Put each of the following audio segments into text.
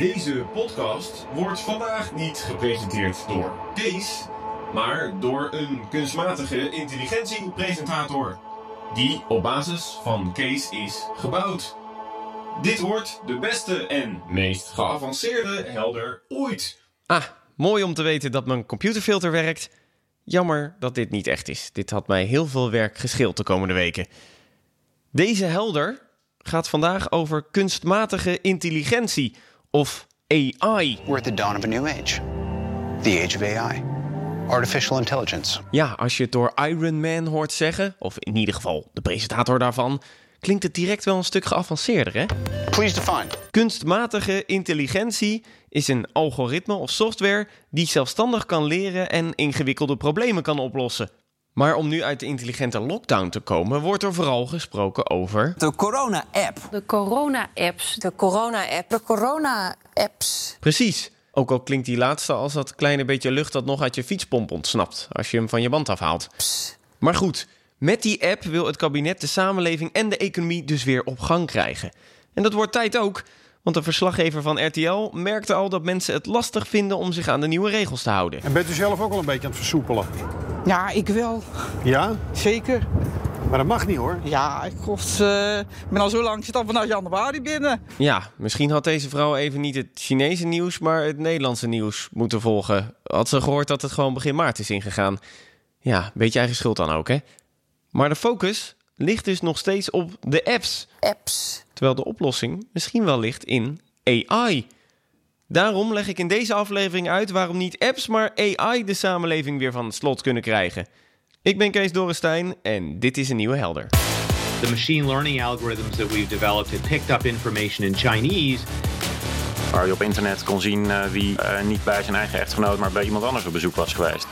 Deze podcast wordt vandaag niet gepresenteerd door Kees, maar door een kunstmatige intelligentiepresentator. Die op basis van Kees is gebouwd. Dit wordt de beste en meest geavanceerde helder ooit. Ah, mooi om te weten dat mijn computerfilter werkt. Jammer dat dit niet echt is. Dit had mij heel veel werk gescheeld de komende weken. Deze helder gaat vandaag over kunstmatige intelligentie of AI. We're at the dawn of a new age. The age of AI. Artificial intelligence. Ja, als je het door Iron Man hoort zeggen, of in ieder geval de presentator daarvan, klinkt het direct wel een stuk geavanceerder, hè? Please define. Kunstmatige intelligentie is een algoritme of software die zelfstandig kan leren en ingewikkelde problemen kan oplossen. Maar om nu uit de intelligente lockdown te komen, wordt er vooral gesproken over. De corona-app. De corona-apps. De corona-app. De corona-apps. Precies. Ook al klinkt die laatste als dat kleine beetje lucht dat nog uit je fietspomp ontsnapt als je hem van je band afhaalt. Maar goed, met die app wil het kabinet de samenleving en de economie dus weer op gang krijgen. En dat wordt tijd ook, want de verslaggever van RTL merkte al dat mensen het lastig vinden om zich aan de nieuwe regels te houden. En bent u zelf ook al een beetje aan het versoepelen? Ja, ik wel. Ja? Zeker. Maar dat mag niet hoor. Ja, ik kost, eh, ben al zo lang, zit al vanaf januari binnen. Ja, misschien had deze vrouw even niet het Chinese nieuws, maar het Nederlandse nieuws moeten volgen. Had ze gehoord dat het gewoon begin maart is ingegaan. Ja, beetje eigen schuld dan ook, hè? Maar de focus ligt dus nog steeds op de apps. Apps. Terwijl de oplossing misschien wel ligt in AI. Daarom leg ik in deze aflevering uit waarom niet apps, maar AI de samenleving weer van het slot kunnen krijgen. Ik ben Kees Dorrestein en dit is een nieuwe helder. The machine learning algorithms that we've developed had picked up information in Chinese. Waar je op internet kon zien uh, wie uh, niet bij zijn eigen echtgenoot, maar bij iemand anders op bezoek was geweest.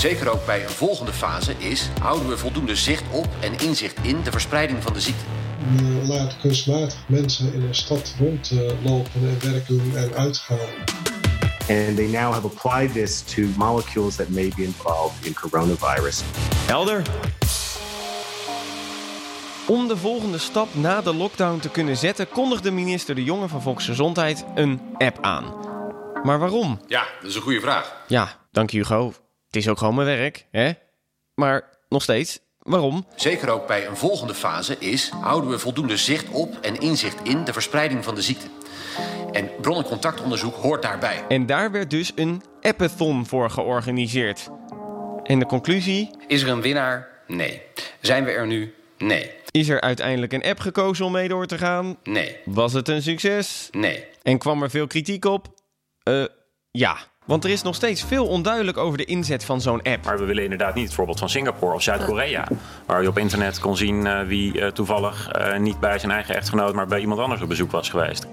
Zeker ook bij een volgende fase is: houden we voldoende zicht op en inzicht in de verspreiding van de ziekte? Je laat kunstmatig mensen in een stad rondlopen en werk doen en uitgaan. And they now have applied this to molecules that may be involved in coronavirus. Helder. Om de volgende stap na de lockdown te kunnen zetten, kondigde minister De Jonge van Volksgezondheid een app aan. Maar waarom? Ja, dat is een goede vraag. Ja, dank je Hugo. Het is ook gewoon mijn werk, hè? Maar nog steeds, waarom? Zeker ook bij een volgende fase is: houden we voldoende zicht op en inzicht in de verspreiding van de ziekte? En bron- en contactonderzoek hoort daarbij. En daar werd dus een appathon voor georganiseerd. En de conclusie? Is er een winnaar? Nee. Zijn we er nu? Nee. Is er uiteindelijk een app gekozen om mee door te gaan? Nee. Was het een succes? Nee. En kwam er veel kritiek op? Eh, uh, ja. Want er is nog steeds veel onduidelijk over de inzet van zo'n app. Maar we willen inderdaad niet het voorbeeld van Singapore of Zuid-Korea. Waar je op internet kon zien uh, wie uh, toevallig uh, niet bij zijn eigen echtgenoot, maar bij iemand anders op bezoek was geweest.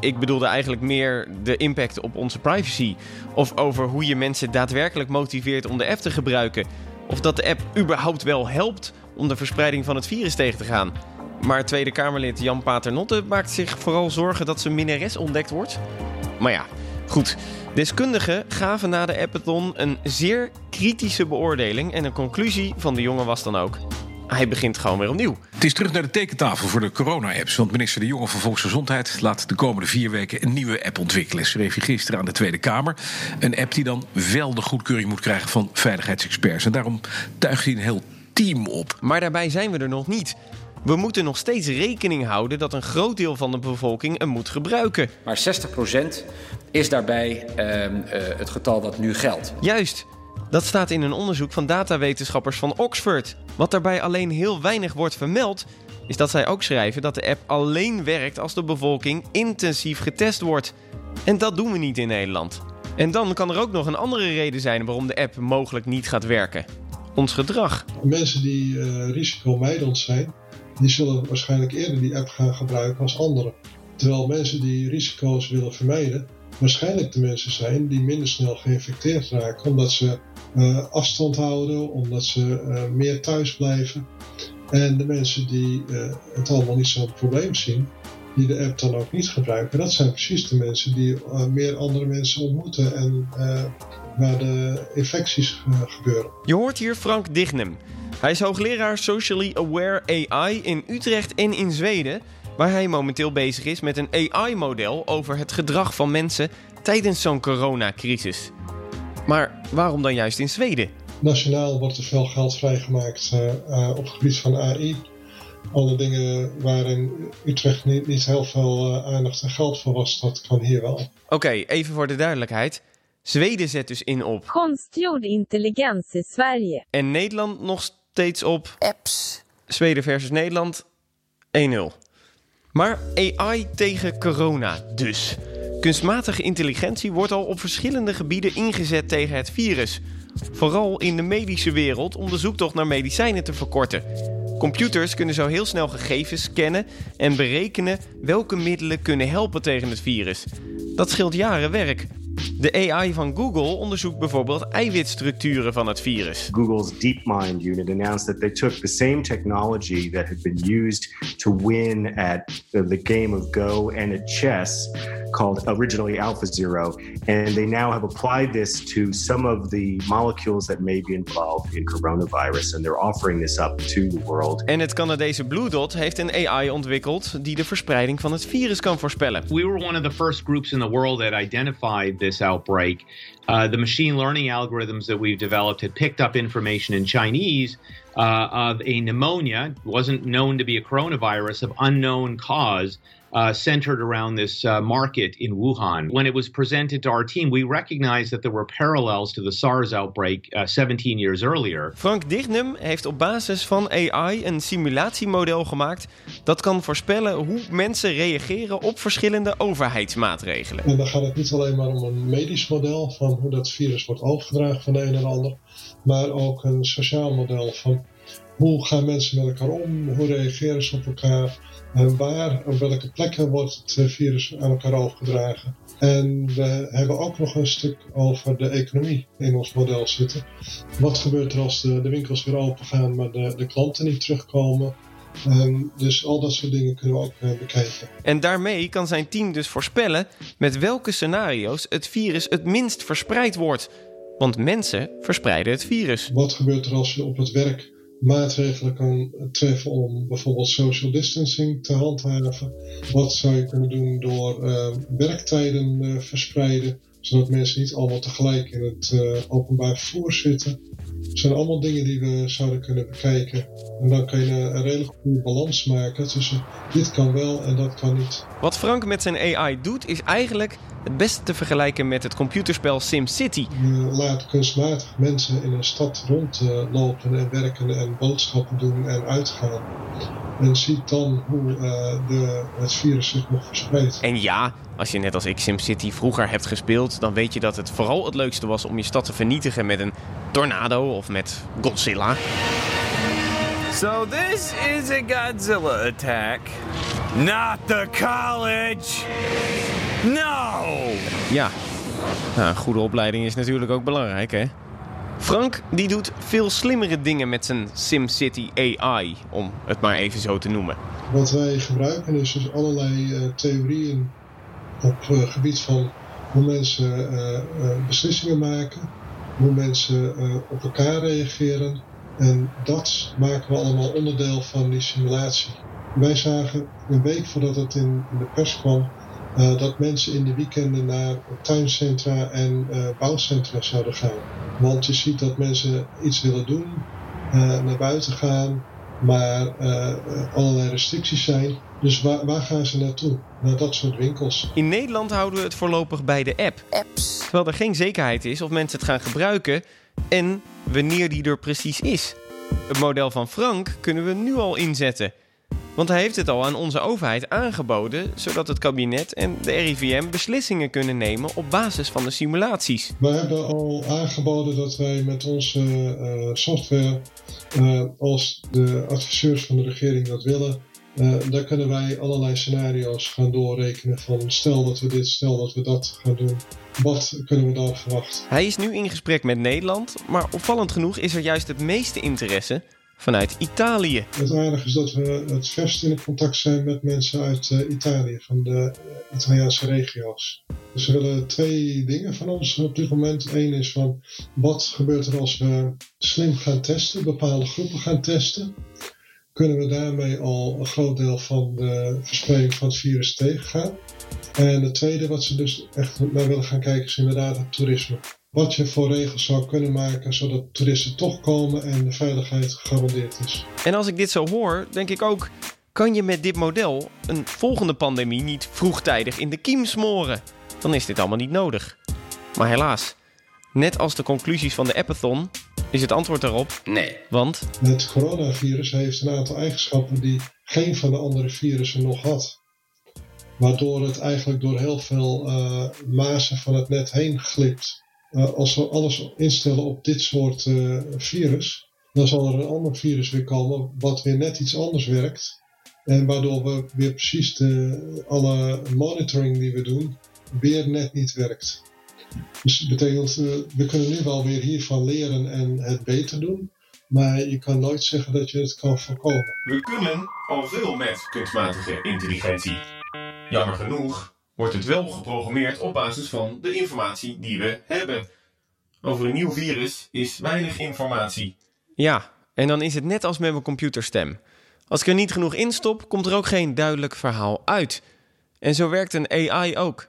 ik bedoelde eigenlijk meer de impact op onze privacy. Of over hoe je mensen daadwerkelijk motiveert om de app te gebruiken. Of dat de app überhaupt wel helpt om de verspreiding van het virus tegen te gaan. Maar Tweede Kamerlid Jan Paternotte maakt zich vooral zorgen dat zijn minnares ontdekt wordt. Maar ja, goed. Deskundigen gaven na de appathon een zeer kritische beoordeling en een conclusie van de jongen was dan ook. Hij begint gewoon weer opnieuw. Het is terug naar de tekentafel voor de corona-apps. Want minister De Jonge van Volksgezondheid laat de komende vier weken een nieuwe app ontwikkelen. Schreef hij gisteren aan de Tweede Kamer. Een app die dan wel de goedkeuring moet krijgen van veiligheidsexperts. En daarom tuigt hij een heel team op. Maar daarbij zijn we er nog niet. We moeten nog steeds rekening houden dat een groot deel van de bevolking hem moet gebruiken. Maar 60% is daarbij uh, uh, het getal dat nu geldt. Juist. Dat staat in een onderzoek van datawetenschappers van Oxford. Wat daarbij alleen heel weinig wordt vermeld, is dat zij ook schrijven dat de app alleen werkt als de bevolking intensief getest wordt. En dat doen we niet in Nederland. En dan kan er ook nog een andere reden zijn waarom de app mogelijk niet gaat werken. Ons gedrag. Mensen die uh, risicomijdend zijn, die zullen waarschijnlijk eerder die app gaan gebruiken als anderen. Terwijl mensen die risico's willen vermijden, waarschijnlijk de mensen zijn die minder snel geïnfecteerd raken, omdat ze uh, afstand houden, omdat ze uh, meer thuis blijven. En de mensen die uh, het allemaal niet zo'n probleem zien, die de app dan ook niet gebruiken, dat zijn precies de mensen die meer andere mensen ontmoeten en waar de infecties gebeuren. Je hoort hier Frank Dignem. Hij is hoogleraar Socially Aware AI in Utrecht en in Zweden. waar hij momenteel bezig is met een AI-model over het gedrag van mensen tijdens zo'n coronacrisis. Maar waarom dan juist in Zweden? Nationaal wordt er veel geld vrijgemaakt uh, uh, op het gebied van AI. Alle dingen waarin Utrecht niet, niet heel veel uh, aandacht en geld voor was, dat kan hier wel. Oké, okay, even voor de duidelijkheid. Zweden zet dus in op konstgjord intelligens in Sverige. En Nederland nog steeds op apps. Zweden versus Nederland 1-0. Maar AI tegen corona dus. Kunstmatige intelligentie wordt al op verschillende gebieden ingezet tegen het virus. Vooral in de medische wereld om de zoektocht naar medicijnen te verkorten. Computers kunnen zo heel snel gegevens scannen en berekenen welke middelen kunnen helpen tegen het virus. Dat scheelt jaren werk. De AI van Google onderzoekt bijvoorbeeld eiwitstructuren van het virus. Google's DeepMind unit announced that they took the same technology that had been used to win at the game of Go and at chess, called originally AlphaZero, and they now have applied this to some of the molecules that may be involved in coronavirus, and they're offering this up to the world. En het Canadese Blue Dot heeft een AI ontwikkeld die de verspreiding van het virus kan voorspellen. We were one of the first groups in the world that identified this outbreak. Uh, the machine learning algorithms that we've developed had picked up information in Chinese uh, of a pneumonia, wasn't known to be a coronavirus, of unknown cause. Uh, centered around this uh, market in Wuhan. When it was presented to our team, we recognized that there were parallels to the SARS outbreak uh, 17 years earlier. Frank Dignum heeft op basis van AI een simulatiemodel gemaakt dat kan voorspellen hoe mensen reageren op verschillende overheidsmaatregelen. En dan gaat het niet alleen maar om een medisch model van hoe dat virus wordt overgedragen van de een en ander, maar ook een sociaal model van hoe gaan mensen met elkaar om, hoe reageren ze op elkaar en waar, op welke plekken wordt het eh, virus aan elkaar overgedragen. En we hebben ook nog een stuk over de economie in ons model zitten. Wat gebeurt er als de, de winkels weer open gaan, maar de, de klanten niet terugkomen? Um, dus al dat soort dingen kunnen we ook uh, bekijken. En daarmee kan zijn team dus voorspellen met welke scenario's het virus het minst verspreid wordt. Want mensen verspreiden het virus. Wat gebeurt er als je op het werk maatregelen kan treffen om bijvoorbeeld social distancing te handhaven? Wat zou je kunnen doen door uh, werktijden uh, verspreiden, zodat mensen niet allemaal tegelijk in het uh, openbaar vervoer zitten? Dat zijn allemaal dingen die we zouden kunnen bekijken. En dan kan je een redelijk goede balans maken tussen dit kan wel en dat kan niet. Wat Frank met zijn AI doet, is eigenlijk het beste te vergelijken met het computerspel SimCity. Je laat kunstmatig mensen in een stad rondlopen en werken en boodschappen doen en uitgaan. En ziet dan hoe uh, de, het virus zich nog verspreidt. En ja, als je net als ik SimCity vroeger hebt gespeeld, dan weet je dat het vooral het leukste was om je stad te vernietigen met een tornado of met Godzilla. So this is a Godzilla attack, not the college. No! Ja, nou, een goede opleiding is natuurlijk ook belangrijk, hè? Frank die doet veel slimmere dingen met zijn SimCity AI, om het maar even zo te noemen. Wat wij gebruiken is dus allerlei uh, theorieën op uh, gebied van hoe mensen uh, beslissingen maken, hoe mensen op elkaar reageren. En dat maken we allemaal onderdeel van die simulatie. Wij zagen een week voordat het in de pers kwam uh, dat mensen in de weekenden naar tuincentra en uh, bouwcentra zouden gaan. Want je ziet dat mensen iets willen doen, uh, naar buiten gaan, maar allerlei restricties zijn. Dus waar, waar, gaan ze naartoe? Naar dat soort winkels. In Nederland houden we het voorlopig bij de app. Apps. Terwijl er geen zekerheid is of mensen het gaan gebruiken en wanneer die er precies is. Het model van Frank kunnen we nu al inzetten. Want hij heeft het al aan onze overheid aangeboden, zodat het kabinet en de RIVM beslissingen kunnen nemen op basis van de simulaties. We hebben al aangeboden dat wij met onze uh, software, uh, als de adviseurs van de regering dat willen, uh, daar kunnen wij allerlei scenario's gaan doorrekenen van stel dat we dit, stel dat we dat gaan doen. Wat kunnen we dan verwachten? Hij is nu in gesprek met Nederland, maar opvallend genoeg is er juist het meeste interesse vanuit Italië. Het aardige is dat we het verst in contact zijn met mensen uit uh, Italië, van de Italiaanse regio's. Dus ze willen twee dingen van ons op dit moment. Eén is van wat gebeurt er als we slim gaan testen, bepaalde groepen gaan testen. kunnen we daarmee al een groot deel van de verspreiding van het virus tegengaan. En het tweede wat ze dus echt naar willen gaan kijken is inderdaad het toerisme. Wat je voor regels zou kunnen maken zodat toeristen toch komen en de veiligheid gegarandeerd is. En als ik dit zo hoor, denk ik ook: kan je met dit model een volgende pandemie niet vroegtijdig in de kiem smoren? Dan is dit allemaal niet nodig. Maar helaas, net als de conclusies van de Appathon, is het antwoord daarop nee. Want het coronavirus heeft een aantal eigenschappen die geen van de andere virussen nog had. Waardoor het eigenlijk door heel veel uh, mazen van het net heen glipt. Uh, als we alles instellen op dit soort uh, virus, dan zal er een ander virus weer komen wat weer net iets anders werkt. En waardoor we weer precies de, alle monitoring die we doen, weer net niet werkt. Dus dat betekent, we kunnen nu wel weer hiervan leren en het beter doen. Maar je kan nooit zeggen dat je het kan voorkomen. We kunnen al veel met kunstmatige intelligentie. Jammer genoeg wordt het wel geprogrammeerd op basis van de informatie die we hebben. Over een nieuw virus is weinig informatie. Ja, en dan is het net als met mijn computerstem. Als ik er niet genoeg in stop, komt er ook geen duidelijk verhaal uit. En zo werkt een AI ook.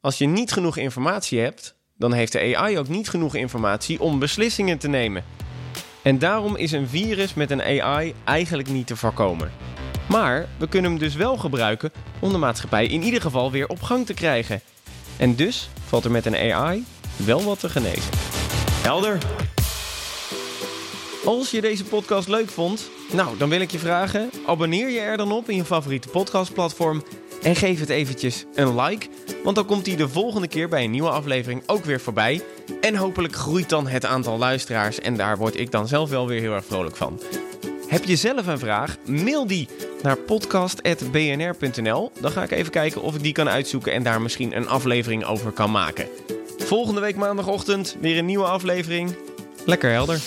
Als je niet genoeg informatie hebt, dan heeft de AI ook niet genoeg informatie om beslissingen te nemen. En daarom is een virus met een AI eigenlijk niet te voorkomen. Maar we kunnen hem dus wel gebruiken om de maatschappij in ieder geval weer op gang te krijgen. En dus valt er met een AI wel wat te genezen. Helder. Als je deze podcast leuk vond, nou dan wil ik je vragen: abonneer je er dan op in je favoriete podcastplatform en geef het eventjes een like, want dan komt hij de volgende keer bij een nieuwe aflevering ook weer voorbij. En hopelijk groeit dan het aantal luisteraars en daar word ik dan zelf wel weer heel erg vrolijk van. Heb je zelf een vraag? Mail die naar podcast.bnr.nl. Dan ga ik even kijken of ik die kan uitzoeken en daar misschien een aflevering over kan maken. Volgende week maandagochtend weer een nieuwe aflevering. Lekker helder.